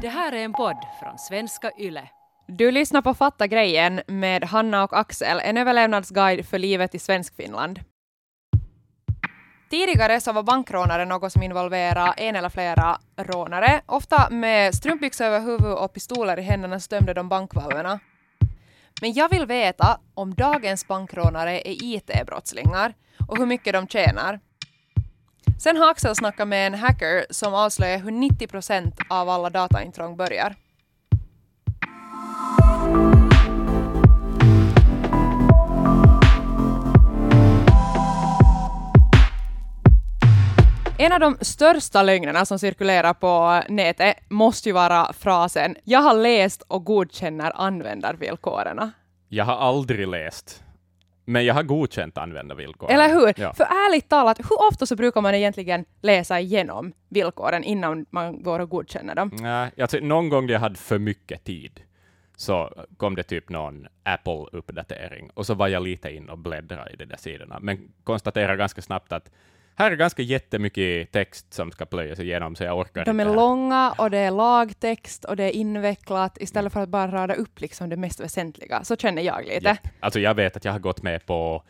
Det här är en podd från svenska YLE. Du lyssnar på Fatta grejen med Hanna och Axel, en överlevnadsguide för livet i Svenskfinland. Tidigare så var bankrånare något som involverade en eller flera rånare. Ofta med strumpbyxor över huvudet och pistoler i händerna så de bankvalverna. Men jag vill veta om dagens bankrånare är IT-brottslingar och hur mycket de tjänar. Sen har Axel snackat med en hacker som avslöjar hur 90 procent av alla dataintrång börjar. En av de största lögnerna som cirkulerar på nätet måste ju vara frasen ”Jag har läst och godkänner användarvillkoren”. Jag har aldrig läst, men jag har godkänt användarvillkoren. Eller hur? Ja. För ärligt talat, hur ofta så brukar man egentligen läsa igenom villkoren innan man går och godkänner dem? Nej, alltså, någon gång jag hade för mycket tid så kom det typ någon Apple-uppdatering och så var jag lite in och bläddrade i de där sidorna, men konstaterade ganska snabbt att här är ganska jättemycket text som ska plöjas igenom, så jag orkar De är inte. här. långa och det är lagtext och det är invecklat istället för att bara rada upp liksom det mest väsentliga. Så känner jag lite. Japp. Alltså jag vet att jag har gått med på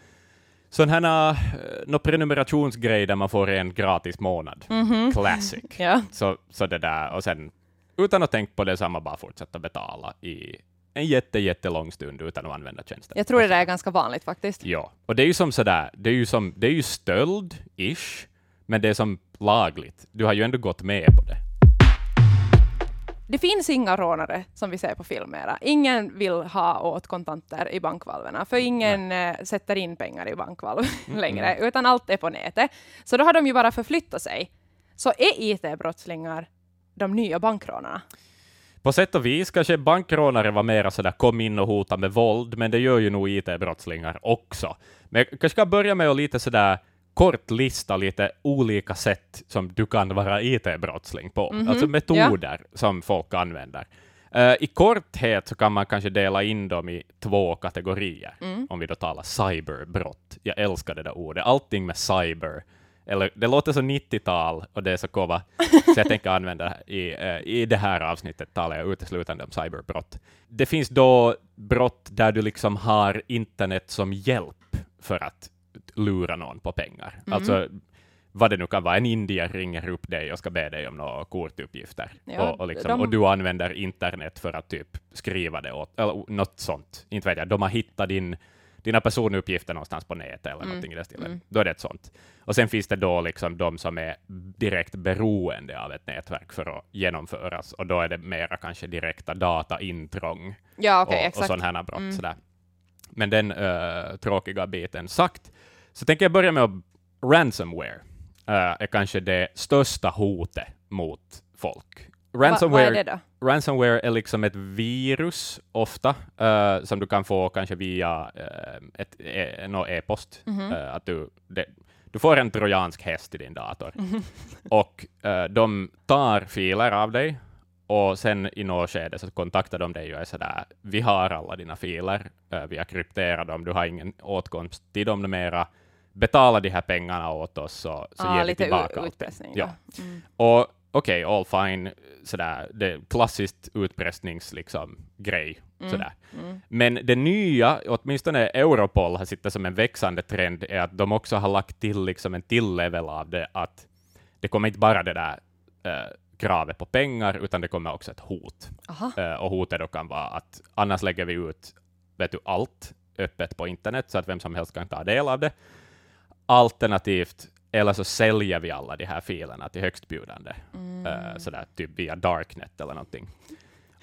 sån här uh, no prenumerationsgrej där man får en gratis månad. Classic. Ja. Så, så det där, och sen utan att tänka på det samma bara fortsätta betala i en jätte, jättelång stund utan att använda tjänsten. Jag tror det där är ganska vanligt faktiskt. Ja, och det är ju som sådär, det är ju som, det är ju stöld-ish, men det är som lagligt. Du har ju ändå gått med på det. Det finns inga rånare som vi ser på filmerna. Ingen vill ha åt kontanter i bankvalverna, för ingen eh, sätter in pengar i bankvalv längre, utan allt är på nätet. Så då har de ju bara förflyttat sig. Så är IT-brottslingar de nya bankrånarna? På sätt och vis kanske bankrånare var mera sådär kom in och hota med våld, men det gör ju nog IT-brottslingar också. Men jag kanske ska börja med att lite sådär kort lista lite olika sätt som du kan vara IT-brottsling på, alltså metoder som folk använder. Eh, I korthet så kan man kanske dela in dem i två kategorier, om vi då talar cyberbrott. Jag älskar det där ordet, allting med cyber. Eller, det låter så 90-tal och det är så kova, så jag tänker använda i, eh, i det här avsnittet talar jag uteslutande om cyberbrott. Det finns då brott där du liksom har internet som hjälp för att lura någon på pengar. Alltså vad det nu kan vara, en indier ringer upp dig och ska be dig om några kortuppgifter. Ja, och, och, liksom, de- och du använder internet för att typ skriva det åt, eller något sånt. Inte vet jag, de har hittat din, dina personuppgifter någonstans på nätet eller någonting i det stilen. Då är det ett sånt. Och sen finns det då liksom de som är direkt beroende av ett nätverk för att genomföras, och då är det mera kanske direkta dataintrång Ja, okej, och, och sådana här brott. Sådär. Men den eh, tråkiga biten sagt, så tänker jag börja med att ransomware eh, är kanske det största hotet mot folk. Va, vad Ransomware, är det då? Ransomware är liksom ett virus, ofta, eh, som du kan få kanske via uh, ett, e, nå e-post. Mhm. Eh, att du, det, du får en trojansk häst i din dator, och eh, de tar filer av dig, och sen i något skede så kontaktar de dig och är sådär, vi har alla dina filer, eh, vi har krypterat dem, du har ingen åtkomst till dem mera, betala de här pengarna åt oss så, så ah, ger vi tillbaka allt. Ja. Mm. Och okej, all fine, sådär, det klassiskt utpressnings liksom, grej. Sådär. Mm. Men det nya, åtminstone Europol har sett som en växande trend, är att de också har lagt till liksom en till level av det, att det kommer inte bara det där eh, kravet på pengar, utan det kommer också ett hot. Eh, och hotet då kan vara att annars lägger vi ut vet du, allt öppet på internet, så att vem som helst kan ta del av det. Alternativt, eller så säljer vi alla de här filerna till högstbjudande, Mm. eh, sådär typ via Darknet eller någonting.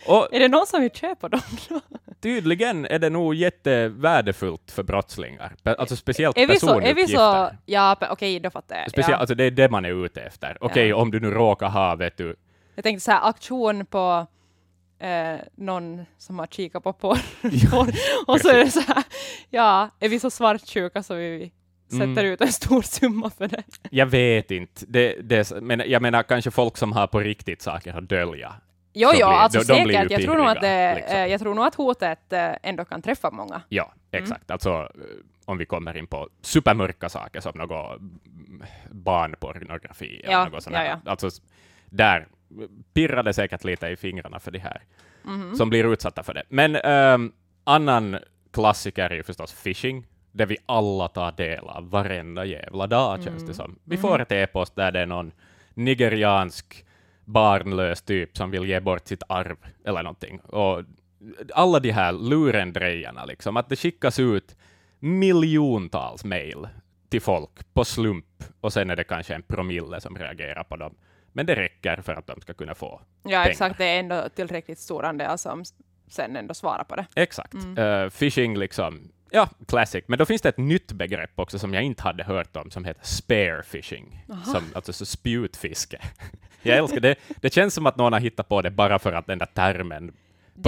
Och Är det någon som vill köpa dem? tydligen är det nog jättevärdefullt för brottslingar, alltså speciellt är vi så, är vi så, ja, okej, då fattar jag. Speciellt, ja. alltså det är det man är ute efter. Okej, Ja. om du nu råkar ha, vet du, Jag tänkte så här, aktion på eh, någon som har kikat på porr. och så är det så här, ja, är vi så svartsjuka så vi sätter Mm. ut en stor summa för det? jag vet inte, det, det, men jag menar kanske folk som har på riktigt saker att dölja. Jo, jo, blir- alltså de- de säkert. ju Jag tror, nog att det, liksom. eh, jag tror nog att hotet eh, ändå kan träffa många. Ja, Mm. exakt. Alltså, eh, om vi kommer in på supermörka saker som något mm, barnpornografi eller Ja, något sånt. ja, ja. Alltså, där pirrade säkert lite i fingrarna för de här som blir utsatta för det. Men ehm, annan klassiker är ju förstås phishing, det vi alla tar del av varenda jävla dag, känns det som. Vi får ett e-post där det är någon nigeriansk barnlös typ som vill ge bort sitt arv eller någonting. Och alla de här lurendrejarna, liksom, att det skickas ut miljontals mejl till folk på slump, och sen är det kanske en promille som reagerar på dem. Men det räcker för att de ska kunna få Ja, pengar. exakt. Det är ändå tillräckligt stor andel som sen ändå svarar på det. Exakt. Eh, phishing, liksom, ja, classic. Men då finns det ett nytt begrepp också som jag inte hade hört om, som heter spare phishing, som, alltså så spjutfiske. jag älskar det. Det känns som att någon har hittat på det bara för att den där termen på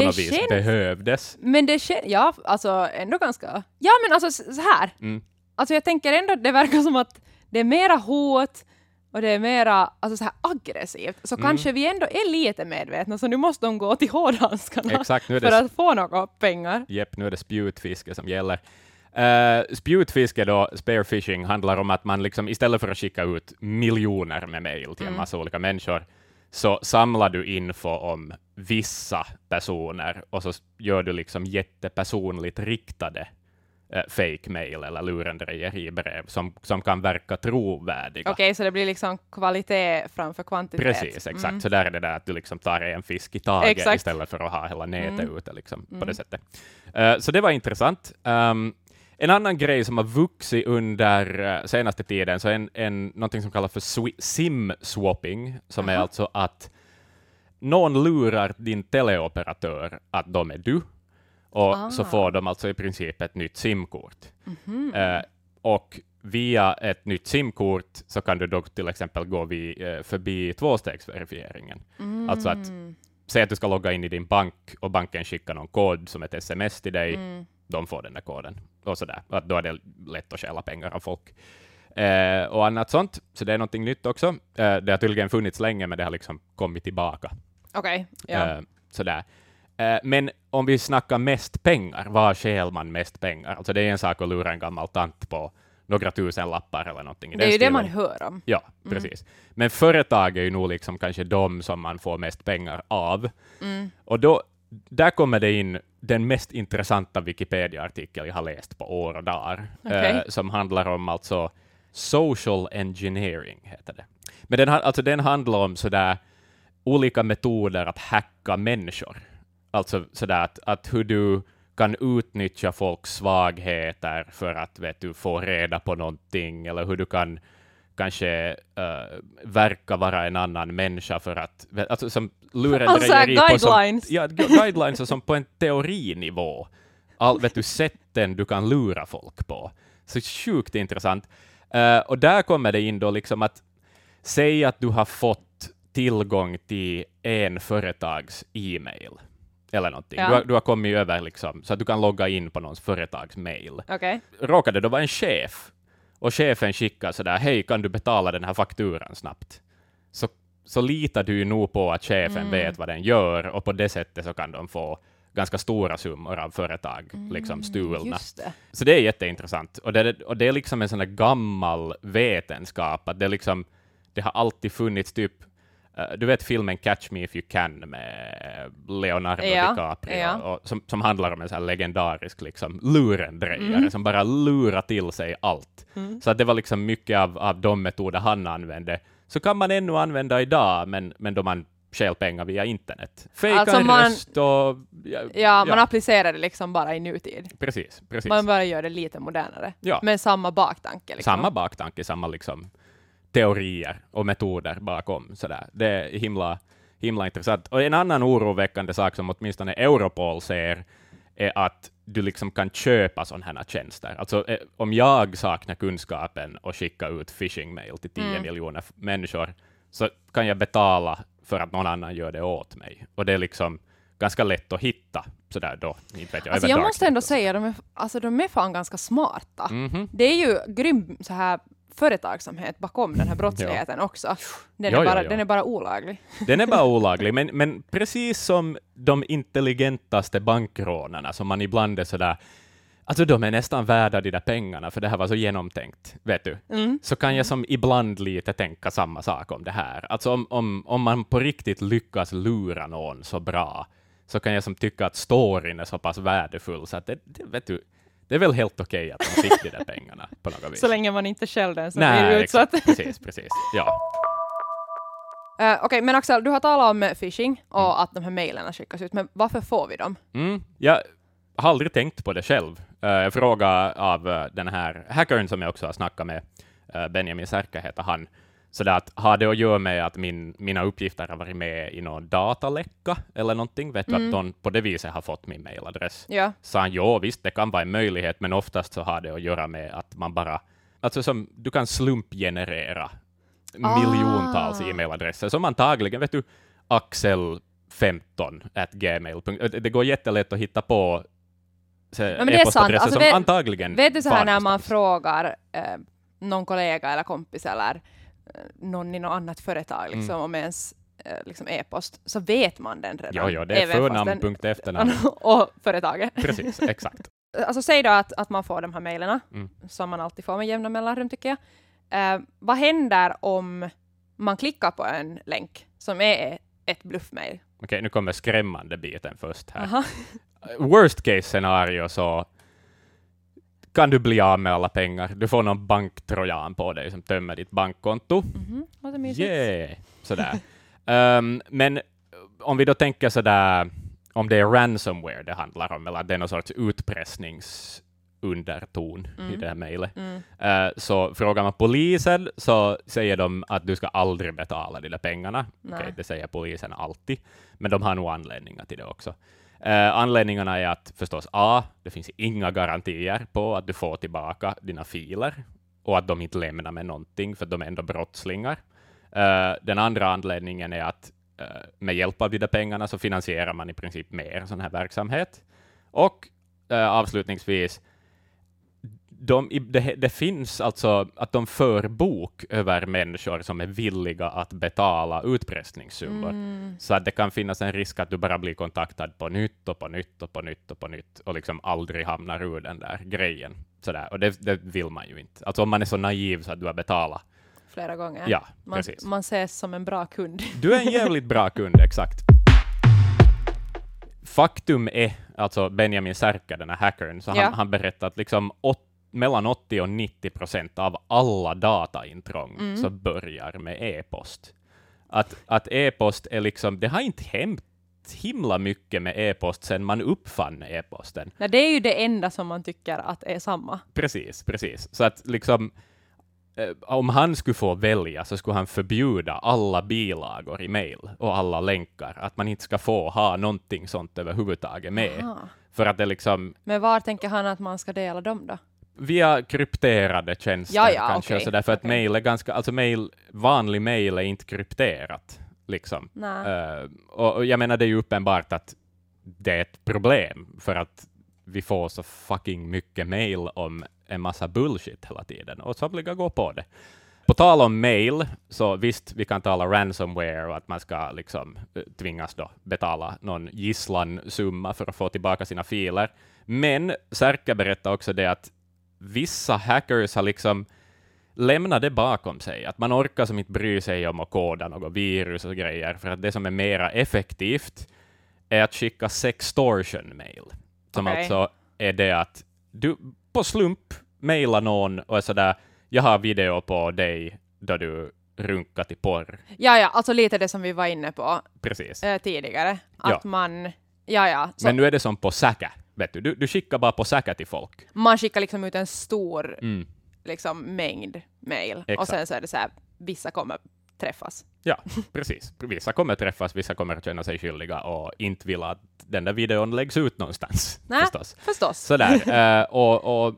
Det något vis känns- behövdes. Men det känns, ja, alltså ändå ganska... Ja, men alltså så här. Mm. Alltså jag tänker ändå det verkar som att det är mera hot och det är mera alltså så här aggressivt. Så Mm. kanske vi ändå är lite medvetna, så nu måste de gå till hårdhandskarna Exakt, nu är för det att få några pengar. Jepp, nu är det spjutfiske som gäller. Uh, spjutfiske då, spearfishing, handlar om att man liksom istället för att skicka ut miljoner med mejl till en massa olika människor, så samlar du info om vissa personer och så gör du liksom jättepersonligt riktade uh, fake mail eller lurendrejeribrev som, som kan verka trovärdiga. Okej, så det blir liksom kvalitet framför kvantitet. Precis, exakt. Mm. Så där är det där att du liksom tar en fisk i taget Exakt. Mm. istället för att ha hela nätet ute liksom, på det sättet. Eh, så det var intressant. Um, en annan grej som har vuxit under uh, senaste tiden, så en, en, någonting som kallas för sim-swapping, som är Aha. alltså att någon lurar din teleoperatör att de är du, och så Ah. får de alltså i princip ett nytt simkort. Mhm. Eh, och via ett nytt simkort så kan du då till exempel gå vi, eh, förbi tvåstegsverifieringen. Alltså att Mm. säg att du ska logga in i din bank och banken skickar någon kod som ett sms till dig, Mm. de får den där koden. Och sådär. Att då är det lätt att stjäla pengar av folk. Eh, och annat sånt. Så det är någonting nytt också. Eh, det har tydligen funnits länge, men det har liksom kommit tillbaka. Okej, ja. Eh, sådär. Eh, men om vi snackar mest pengar, var stjäl man mest pengar? Alltså det är en sak att lura en gammal tant på några tusen lappar eller någonting. det är ju det man hör om. Ja, precis. Men företag är ju nog liksom kanske de som man får mest pengar av. Mm. Och då, där kommer det in den mest intressanta Wikipedia-artikel jag har läst på år och dagar, Okej. eh, som handlar om alltså social engineering, heter det. Men den, alltså den handlar om sådär olika metoder att hacka människor. Alltså sådär att, att hur du kan utnyttja folks svagheter för att vet du, få reda på någonting, eller hur du kan kanske uh, verka vara en annan människa för att, alltså som lurendrejeri Alltså, på som, guidelines. ja, gu- guidelines och som på en teorinivå. All, vet du, sätten du kan lura folk på. Så sjukt intressant. Eh, och där kommer det in då liksom att säg att du har fått tillgång till en företags e-mail eller någonting. Ja. Du, har, du har kommit över liksom, så att du kan logga in på någons företags mail. Okej. Råkade då vara en chef och chefen skickar sådär, hej, kan du betala den här fakturan snabbt? Så, så litar du ju nog på att chefen Mm. vet vad den gör och på det sättet så kan de få ganska stora summor av företag Mm, liksom stulna. Just det. Så det är jätteintressant. Och det, och det är liksom en sån där gammal vetenskap, att det, liksom, det har alltid funnits typ du vet filmen Catch Me If You Can med Leonardo Ja, DiCaprio, ja. och, som, som handlar om en sån legendarisk liksom, lurendrejare Mm. som bara lurar till sig allt. Så att det var liksom mycket av, av de metoder han använde. Så kan man ännu använda idag, men, men då man stjäl pengar via internet. Fejka Alltså en man- röst och... Ja, Ja, man applicerar det liksom bara i nutid. precis, precis. Man bara gör det lite modernare. Ja. Med samma baktanke. Liksom. Samma baktanke, samma liksom teorier och metoder bakom. Sådär. Det är himla, himla intressant. Och en annan oroväckande sak som åtminstone Europol ser är att du liksom kan köpa sådana här tjänster. Alltså eh, om jag saknar kunskapen och skicka ut phishing-mail till 10 Mm. miljoner människor, så kan jag betala för att någon annan gör det åt mig. Och det är liksom ganska lätt att hitta sådär då. Inte vet jag, Alltså jag måste ändå så. säga, de är, alltså de är fan ganska smarta. Mhm. Det är ju grym så här företagsamhet bakom den här brottsligheten också. Den, Ja, är ja, bara, ja. den är bara olaglig. Den är bara olaglig, men, men precis som de intelligentaste bankrånarna, som man ibland är sådär Alltså de är nästan värda de där pengarna, för det här var så genomtänkt, vet du. Mm. Så kan jag som ibland lite tänka samma sak om det här. Alltså om, om, om man på riktigt lyckas lura någon så bra, så kan jag som tycka att storyn är så pass värdefull, så att det, det vet du, det är väl helt okej att de fick de där pengarna på något vis. Så länge man inte själv den som Nej, blir utsatt. exakt. Precis, precis. Ja. Eh, Okej, men Axel, du har talat om phishing och Mm. att de här mejlen skickas ut, men varför får vi dem? Mm, jag har aldrig tänkt på det själv. Uh, jag frågade av eh, den här hackern som jag också har snackat med, Benjamin Särka heter han, så det att har det att göra med att min, mina uppgifter har varit med i någon dataläcka eller någonting? Vet du Mm. att någon på det viset har fått min mailadress? Ja. Sa han, jo visst, det kan vara en möjlighet, men oftast så har det att göra med att man bara, alltså som du kan slumpgenerera Ah. miljontals e-mailadresser, som antagligen, vet du, axel15 at gmail. Det går jättelätt att hitta på så, e-postadresser Alltså som det- antagligen Vet du så här när man frågar eh, någon kollega eller kompis eller någon i något annat företag liksom, Mm. om ens eh, liksom e-post, så vet man den redan. Jo, jo, det är även fast förnamn, den- punkt, efternamn. och företaget. Precis, exakt. Alltså säg då att, att man får de här mejlen, Mm. som man alltid får med jämna mellanrum tycker jag. Eh, vad händer om man klickar på en länk som är ett bluffmail? Okej, nu kommer skrämmande biten först här. Aha. Worst case scenario så kan du bli av med alla pengar. Du får någon banktrojan på dig som tömmer ditt bankkonto. Låter mysigt. Yeah! Sådär. Ehm, men om vi då tänker sådär, om det är ransomware det handlar om, eller det är någon sorts utpressningsunderton i Mm. det här mejlet, Mm. eh, så frågar man polisen så säger de att du ska aldrig betala de där pengarna. Nej. Okej, det säger polisen alltid, men de har nog anledningar till det också. Eh, anledningarna är att förstås A, det finns inga garantier på att du får tillbaka dina filer och att de inte lämnar med någonting, för de är ändå brottslingar. Uh, den andra anledningen är att uh, med hjälp av de där pengarna så finansierar man i princip mer sån här verksamhet. Och avslutningsvis, de, det, det finns alltså att de för bok över människor som är villiga att betala utpressningssummor. Mm. Så att det kan finnas en risk att du bara blir kontaktad på nytt och på nytt och på nytt och på nytt och liksom aldrig hamnar ur den där grejen. Sådär. Och det, det vill man ju inte. Alltså om man är så naiv så att du har betalat. Flera gånger. Ja, man, precis. man ses som en bra kund. Du är en jävligt bra kund, exakt. Faktum är, alltså Benjamin Särka, den här hackern, så han, Ja. han berättar att liksom åt, mellan 80 och 90 procent av alla dataintrång Mm. så börjar med e-post. Att, att e-post är liksom, det har inte hänt himla mycket med e-post sedan man uppfann e-posten. Nej, det är ju det enda som man tycker att är samma. Precis, precis. Så att liksom, eh, om han skulle få välja så skulle han förbjuda alla bilagor i mail och alla länkar, att man inte ska få ha någonting sånt överhuvudtaget med. Aha. För att det liksom, Men var tänker han att man ska dela dem då? Via krypterade tjänster Ja, ja, kanske, och sådär, för att mail är ganska, alltså mail, vanlig mail är inte krypterat. Liksom. Eh, och, och jag menar, det är ju uppenbart att det är ett problem, för att vi får så fucking mycket mail om en massa bullshit hela tiden, och somliga går på det. På tal om mail, så visst, vi kan tala ransomware och att man ska liksom tvingas då betala någon gisslansumma för att få tillbaka sina filer. Men Särka berättar också det att vissa hackers har liksom lämnat det bakom sig, att man orkar som inte bry sig om att koda något virus och grejer, för att det som är mera effektivt är att skicka sextortion-mail, som Okej. alltså är det att du på slump mailar någon och är sådär, jag har video på dig då du runkar till porr. Ja, ja, alltså lite det som vi var inne på Precis. eh, tidigare. Att Ja. man, ja, ja, så Men nu är det som på Säkä, vet du. du. Du skickar bara på Säkä till folk. man skickar liksom ut en stor Mm. liksom, mängd mail och Exakt. sen så är det så här, vissa kommer träffas. Ja, precis. Vissa kommer träffas, vissa kommer känna sig skyldiga och inte vill att den där videon läggs ut någonstans. Nej. Förstås. Förstås. Sådär. Eh, och, och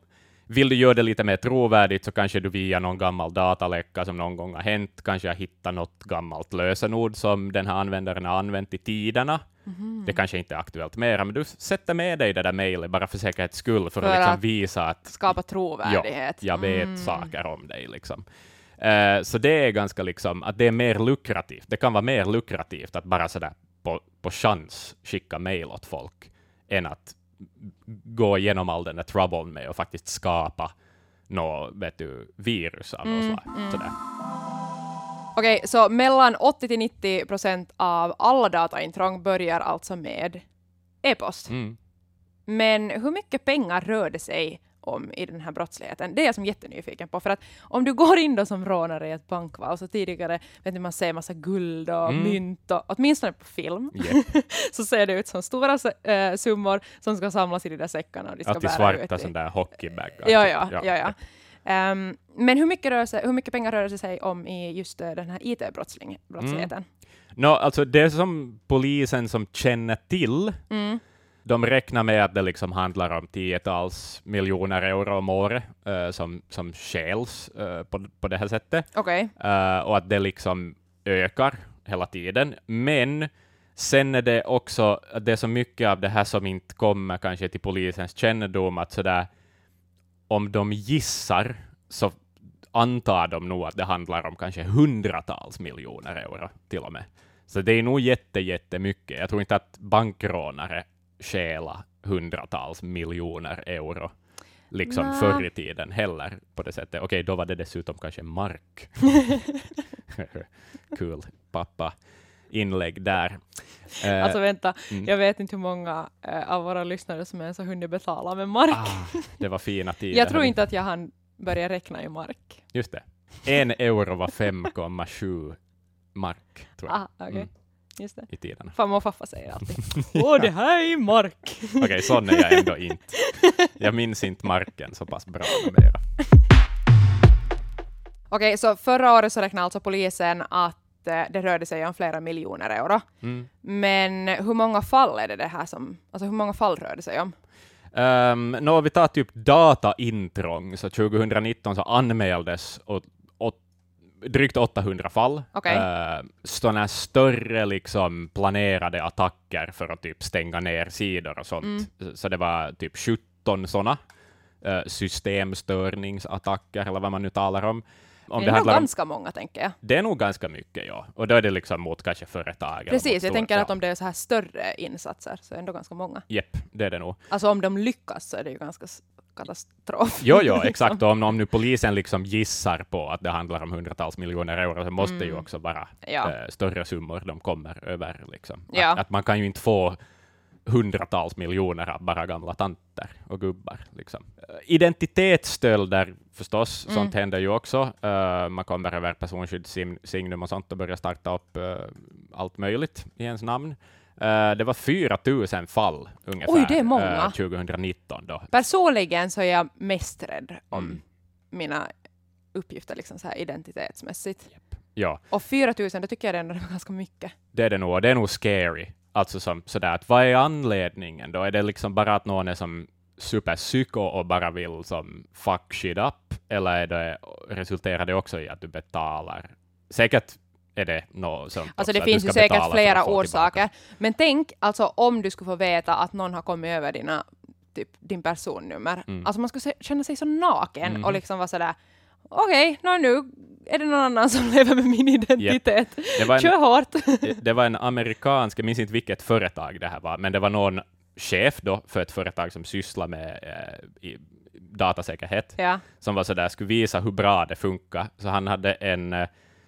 vill du göra det lite mer trovärdigt så kanske du via någon gammal dataläcka som någon gång har hänt, kanske har hittat något gammalt lösenord som den här användaren har använt i tiderna. Mhm. Det kanske inte är aktuellt mera, men du sätter med dig det där mejlet bara för säkerhets skull, för, För att liksom att visa att Skapa trovärdighet. jag vet Mm. saker om dig. Liksom. Eh, så det är ganska liksom, att det är mer lukrativt. Det kan vara mer lukrativt att bara sådär på, på chans skicka mejl åt folk, än att gå igenom all den där trouble med och faktiskt skapa något, vet du, virus av något Mm, slag. Sådär. Okej, så mellan 80 till 90 procent av alla dataintrång börjar alltså med e-post. Mm. Men hur mycket pengar rör det sig om i den här brottsligheten? Det är jag som jättenyfiken på. För att om du går in då som rånare i ett bankvalv, så tidigare vet ni, man ser massa guld och Mm. mynt, och, åtminstone på film, Yep. så ser det ut som stora äh, summor som ska samlas i de där säckarna. Och de ska Alltid bära svarta sådana där hockeybagar. Ja, ja, ja. ja. Ehm, men hur mycket, rör sig, hur mycket pengar rör det sig om i just eh, den här IT-brottsligheten? Nå, alltså det som polisen som känner till, Mm. De räknar med att det liksom handlar om tiotals miljoner euro om året eh, som, som stjäls eh, på, på det här sättet. Okej. Eh, och att det liksom ökar hela tiden. Men sen är det också det är så mycket av det här som inte kommer kanske till polisens kännedom, att sådär, om de gissar så antar de nog att det handlar om kanske hundratals miljoner euro till och med. Så det är nog jätte, jättemycket. Jag tror inte att bankrånare stjäla hundratals miljoner euro liksom Nä. förr i tiden heller på det sättet. Okej, då var det dessutom kanske mark. Kul pappa inlägg där. Eh, Alltså vänta, mm. jag vet inte hur många eh, av våra lyssnare som ens har hunnit betala med mark. ah, det var fina tider. jag tror inte att jag hann börja räkna i mark. Just det. En euro var 5,7 mark, tror jag, Ah, okej. Mm. Just det. i tiderna. Farmor och farfar säger alltid Åh, det här är i mark. Okej, sån är jag ändå inte. Jag minns inte marken så pass bra numera. Okej, så förra året så räknade alltså polisen att eh, det rörde sig om flera miljoner euro. Mm. Men hur många fall är det det här som, alltså hur många fall rör det sig om? Um, nå, vi tar typ dataintrång, så 2019 så anmäldes åt, drygt 800 fall. Okej. Uh, sådana större liksom planerade attacker för att typ stänga ner sidor och sånt. Mm. Så- det var typ 17 sådana uh, systemstörningsattacker, eller vad man nu talar om. Om det är nog handlar om, ganska många, tänker jag. det är nog ganska mycket, ja. Och då är det liksom mot kanske företag. Precis, jag stora- tänker ja. att om det är så här större insatser så är det ändå ganska många. Jepp, det är det nog. Alltså om de lyckas så är det ju ganska katastrof. Jo, jo, liksom. exakt. Om, om nu polisen liksom gissar på att det handlar om hundratals miljoner euro, så måste ju Mm. också vara Ja. eh, större summor de kommer över. Liksom. Ja. Att, att man kan ju inte få hundratals miljoner av bara gamla tanter och gubbar. Liksom. Eh, Identitetsstölder förstås, Mm. sånt händer ju också. Eh, man kommer över personskyddssignum och sånt och börjar starta upp eh, allt möjligt i ens namn. Eh, det var 4 000 fall ungefär Oj, det är många. eh, 2019 då. Personligen så är jag mest rädd om Mm. mina uppgifter liksom så här identitetsmässigt. Ja. Och 4 000, det tycker jag ändå är ganska mycket. Det är det nog, det är nog scary. Alltså som sådär, att vad är anledningen då? Är det liksom bara att någon är som superpsyko och bara vill som fuck shit up? Eller är det, resulterar det också i att du betalar? Säkert är det något sånt Alltså det finns ju säkert flera orsaker. Men tänk alltså om du skulle få veta att någon har kommit över dina, typ, din personnummer. Mm. Alltså man skulle känna sig så naken Mhm. och liksom vara sådär okej, nå nu är det någon annan som lever med min identitet. Det var, Kör en, hårt. det var en amerikansk, jag minns inte vilket företag det här var, men det var någon chef då för ett företag som sysslar med eh, i, datasäkerhet. ja. som var sådär, skulle visa hur bra det funkar. Så han hade en eh,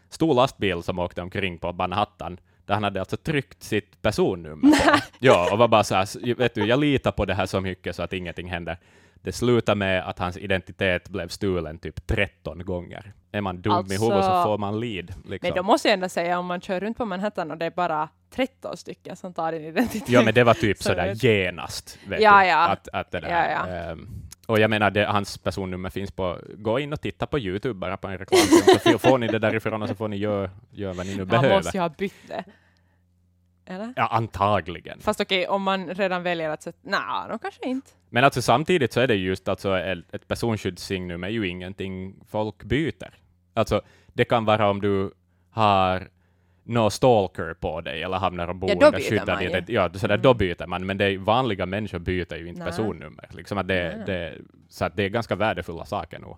stor lastbil som åkte omkring på Manhattan, där han hade alltså tryckt sitt personnummer. Ja, och var bara så här, vet du, jag litar på det här så mycket så att ingenting händer. Det slutade med att hans identitet blev stulen typ 13 gånger. Är man dum i Alltså- huvudet så får man. Men Liksom. då måste jag ändå säga om man kör runt på Manhattan och det är bara 13 stycken som tar din identitet. Ja, men det var typ Så sådär genast. Vet Ja, du, ja. Att, att det där, Ja, ja. ehm, och jag menar, det, hans personnummer finns på, gå in och titta på Youtube bara på en reklamfilm, så får ni det därifrån och så får ni göra gör vad ni nu Man behöver. måste ju ha bytt det. Eller? Ja, antagligen. Fast okej, om man redan väljer att sätta... Nej, de kanske inte. Men alltså samtidigt så är det just alltså ett ett personskyddssignum är ju ingenting folk byter. Alltså, det kan vara om du har någon stalker på dig eller hamnar och bor Ja, byter skyddad man identitet. Ja, så där, Mm. då byter man, men det är, vanliga människor byter ju inte Nej. personnummer. Liksom att det, Nej. det, så att det är ganska värdefulla saker nog.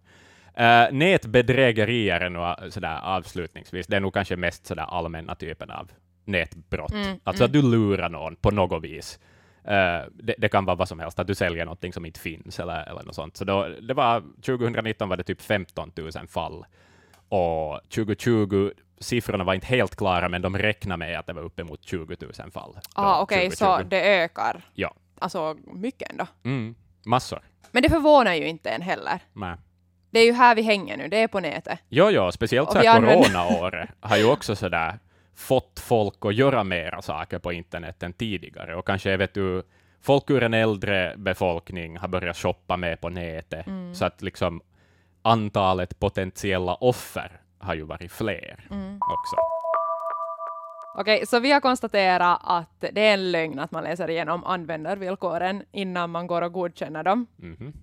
Uh, nätbedrägerier är nog uh, sådär avslutningsvis, det är nog kanske mest sådär allmänna typen av nätbrott. Mm, alltså mm. att du lurar någon på något vis. Uh, det, det, kan vara vad som helst, att du säljer någonting som inte finns eller, eller något sånt. Så då, det var, 2019 var det typ 15 000 fall. Och 2020, siffrorna var inte helt klara, men de räknar med att det var uppemot 20 000 fall. Ah, Okej, okay, så det ökar? Ja. Alltså mycket ändå? Mm, massor. Men det förvånar ju inte en heller. Nej. Det är ju här vi hänger nu, det är på nätet. Jo, jo, speciellt så här coronaåret har ju också sådär fått folk att göra mera saker på internet än tidigare. Och kanske, vet du, folk ur en äldre befolkning har börjat shoppa mer på nätet, mm. så att liksom antalet potentiella offer har ju varit fler mm. också. Okej, så vi har konstaterat att det är en lögn att man läser igenom användarvillkoren innan man går och godkänner dem. Mm.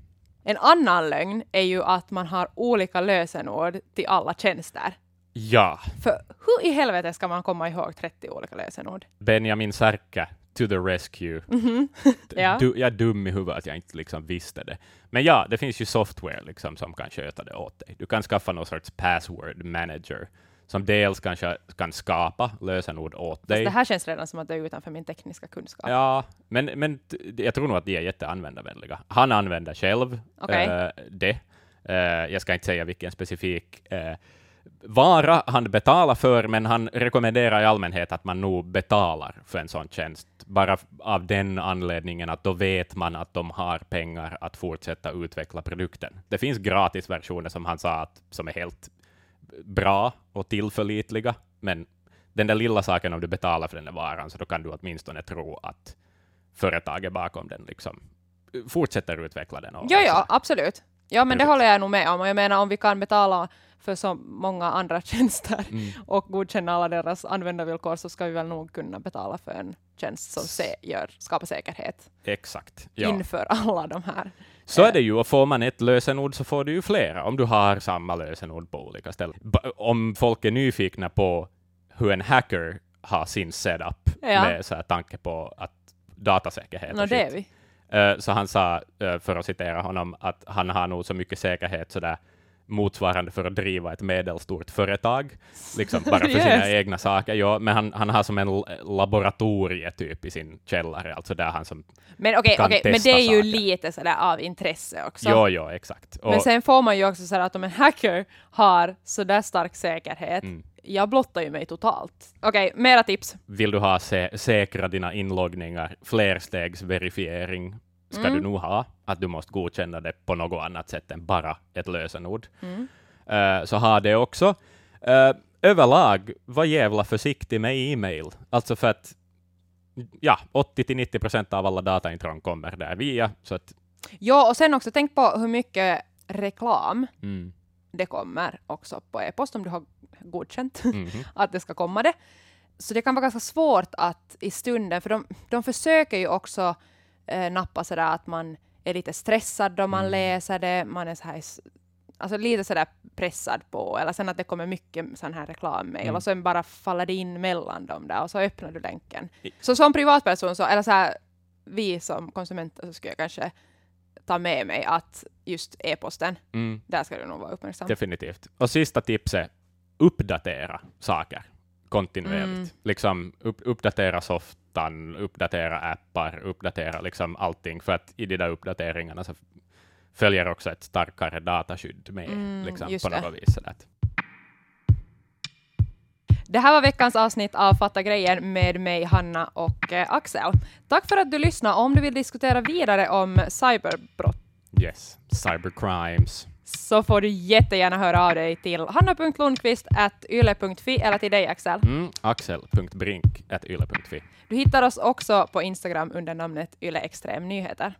En annan lögn är ju att man har olika lösenord till alla tjänster. Ja. För hur i helvete ska man komma ihåg 30 olika lösenord? Benjamin Särkä, to the rescue. Mm -hmm. ja. du, jag är dum i huvudet att jag inte liksom visste det. Men ja, det finns ju software liksom som kan sköta det åt dig. Du kan skaffa någon sorts password manager som dels kanske kan skapa lösenord åt dig. Fast det här känns redan som att det är utanför min tekniska kunskap. Ja, men, men jag tror nog att de är jätteanvändarvänliga. Han använder själv okay. äh, eh, det. Äh, jag ska inte säga vilken specifik äh, vara han betalar för, men han rekommenderar i allmänhet att man nog betalar för en sån tjänst, bara av den anledningen att då vet man att de har pengar att fortsätta utveckla produkten. Det finns gratisversioner som han sa att, som är helt bra och tillförlitliga, men den där lilla saken om du betalar för den där varan, så då kan du åtminstone tro att företaget bakom den liksom fortsätter utveckla den. ja, ja, absolut. Ja, men det håller jag nog med om. Och jag menar, om vi kan betala för så många andra tjänster mm. och godkänna alla deras användarvillkor så ska vi väl nog kunna betala för en tjänst som se, gör, skapar säkerhet. Exakt. Ja. Inför alla de här. Så är det ju, och får man ett lösenord så får du ju flera, om du har samma lösenord på olika ställen. Om folk är nyfikna på hur en hacker har sin setup ja. med så här tanke på att datasäkerhet no, det är vi. Uh, så han sa, uh, för att citera honom, att han har nog så mycket säkerhet sådär motsvarande för att driva ett medelstort företag, liksom bara för yes. sina egna saker. Ja, men han, han har som en laboratorie typ i sin källare, alltså där han som Men okej, okay, okay, men det är ju lite sådär av intresse också. Jo, jo, exakt. Och, men sen får man ju också sådär att om en hacker har sådär stark säkerhet, mm. jag blottar ju mig totalt. Okej, okay, mera tips. Vill du ha sä säkra dina inloggningar, flerstegsverifiering, ska mm. du nog ha, att du måste godkänna det på något annat sätt än bara ett lösenord. Mm. Uh, så ha det också. Uh, överlag, var jävla försiktig med e-mail. Alltså för att ja, 80-90 procent av alla dataintrång kommer där via. Så att... Ja, och sen också tänk på hur mycket reklam mm. det kommer också på e-post om du har godkänt mm. att det ska komma det. Så det kan vara ganska svårt att i stunden, för de, de försöker ju också eh, nappa sådär att man är lite stressad då man mm. läser det, man är så här, alltså lite sådär pressad på, eller sen att det kommer mycket sån här reklammail mm. och sen bara faller det in mellan dem där och så öppnar du länken. Så som privatperson, så, eller så här, vi som konsumenter så skulle jag kanske ta med mig att just e-posten, mm. där ska du nog vara uppmärksam. Definitivt. Och sista tipset, uppdatera saker kontinuerligt. Mm. Liksom upp, uppdatera softan, uppdatera appar, uppdatera liksom allting, för att i de där uppdateringarna så följer också ett starkare dataskydd med mm, liksom, på något vis. Sådär. Det här var veckans avsnitt av Fatta grejen med mig, Hanna och eh, Axel. Tack för att du lyssnade. Om du vill diskutera vidare om cyberbrott. Yes, cybercrimes så får du jättegärna höra av dig till hanna.lundqvist.yle.fi eller till dig Axel. Mm, axel.brink.yle.fi. Du hittar oss också på Instagram under namnet Yle Extrem Nyheter.